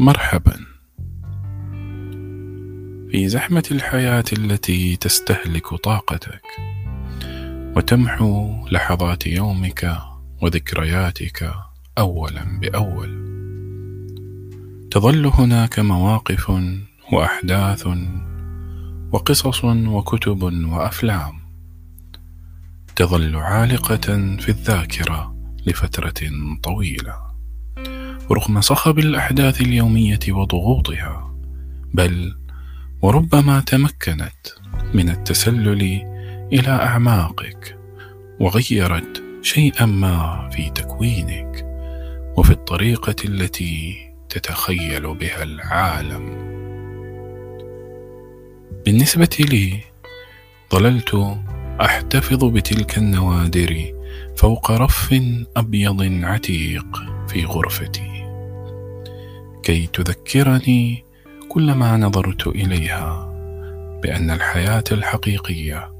مرحبا. في زحمة الحياة التي تستهلك طاقتك وتمحو لحظات يومك وذكرياتك أولا بأول. تظل هناك مواقف وأحداث وقصص وكتب وأفلام. تظل عالقة في الذاكرة لفترة طويلة. رغم صخب الأحداث اليومية وضغوطها بل وربما تمكنت من التسلل إلى أعماقك وغيرت شيئا ما في تكوينك وفي الطريقة التي تتخيل بها العالم. بالنسبة لي ظللت أحتفظ بتلك النوادر فوق رف أبيض عتيق في غرفتي. كي تذكرني كلما نظرت إليها بأن الحياة الحقيقية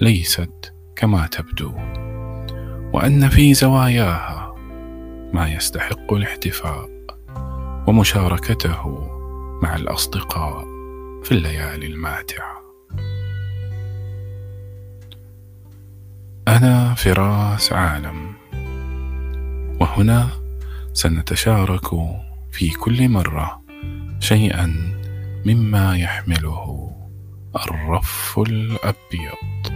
ليست كما تبدو وأن في زواياها ما يستحق الاحتفاء ومشاركته مع الأصدقاء في الليالي الماتعة. أنا فراس عالم وهنا سنتشارك في كل مرة شيئا مما يحمله الرف الأبيض.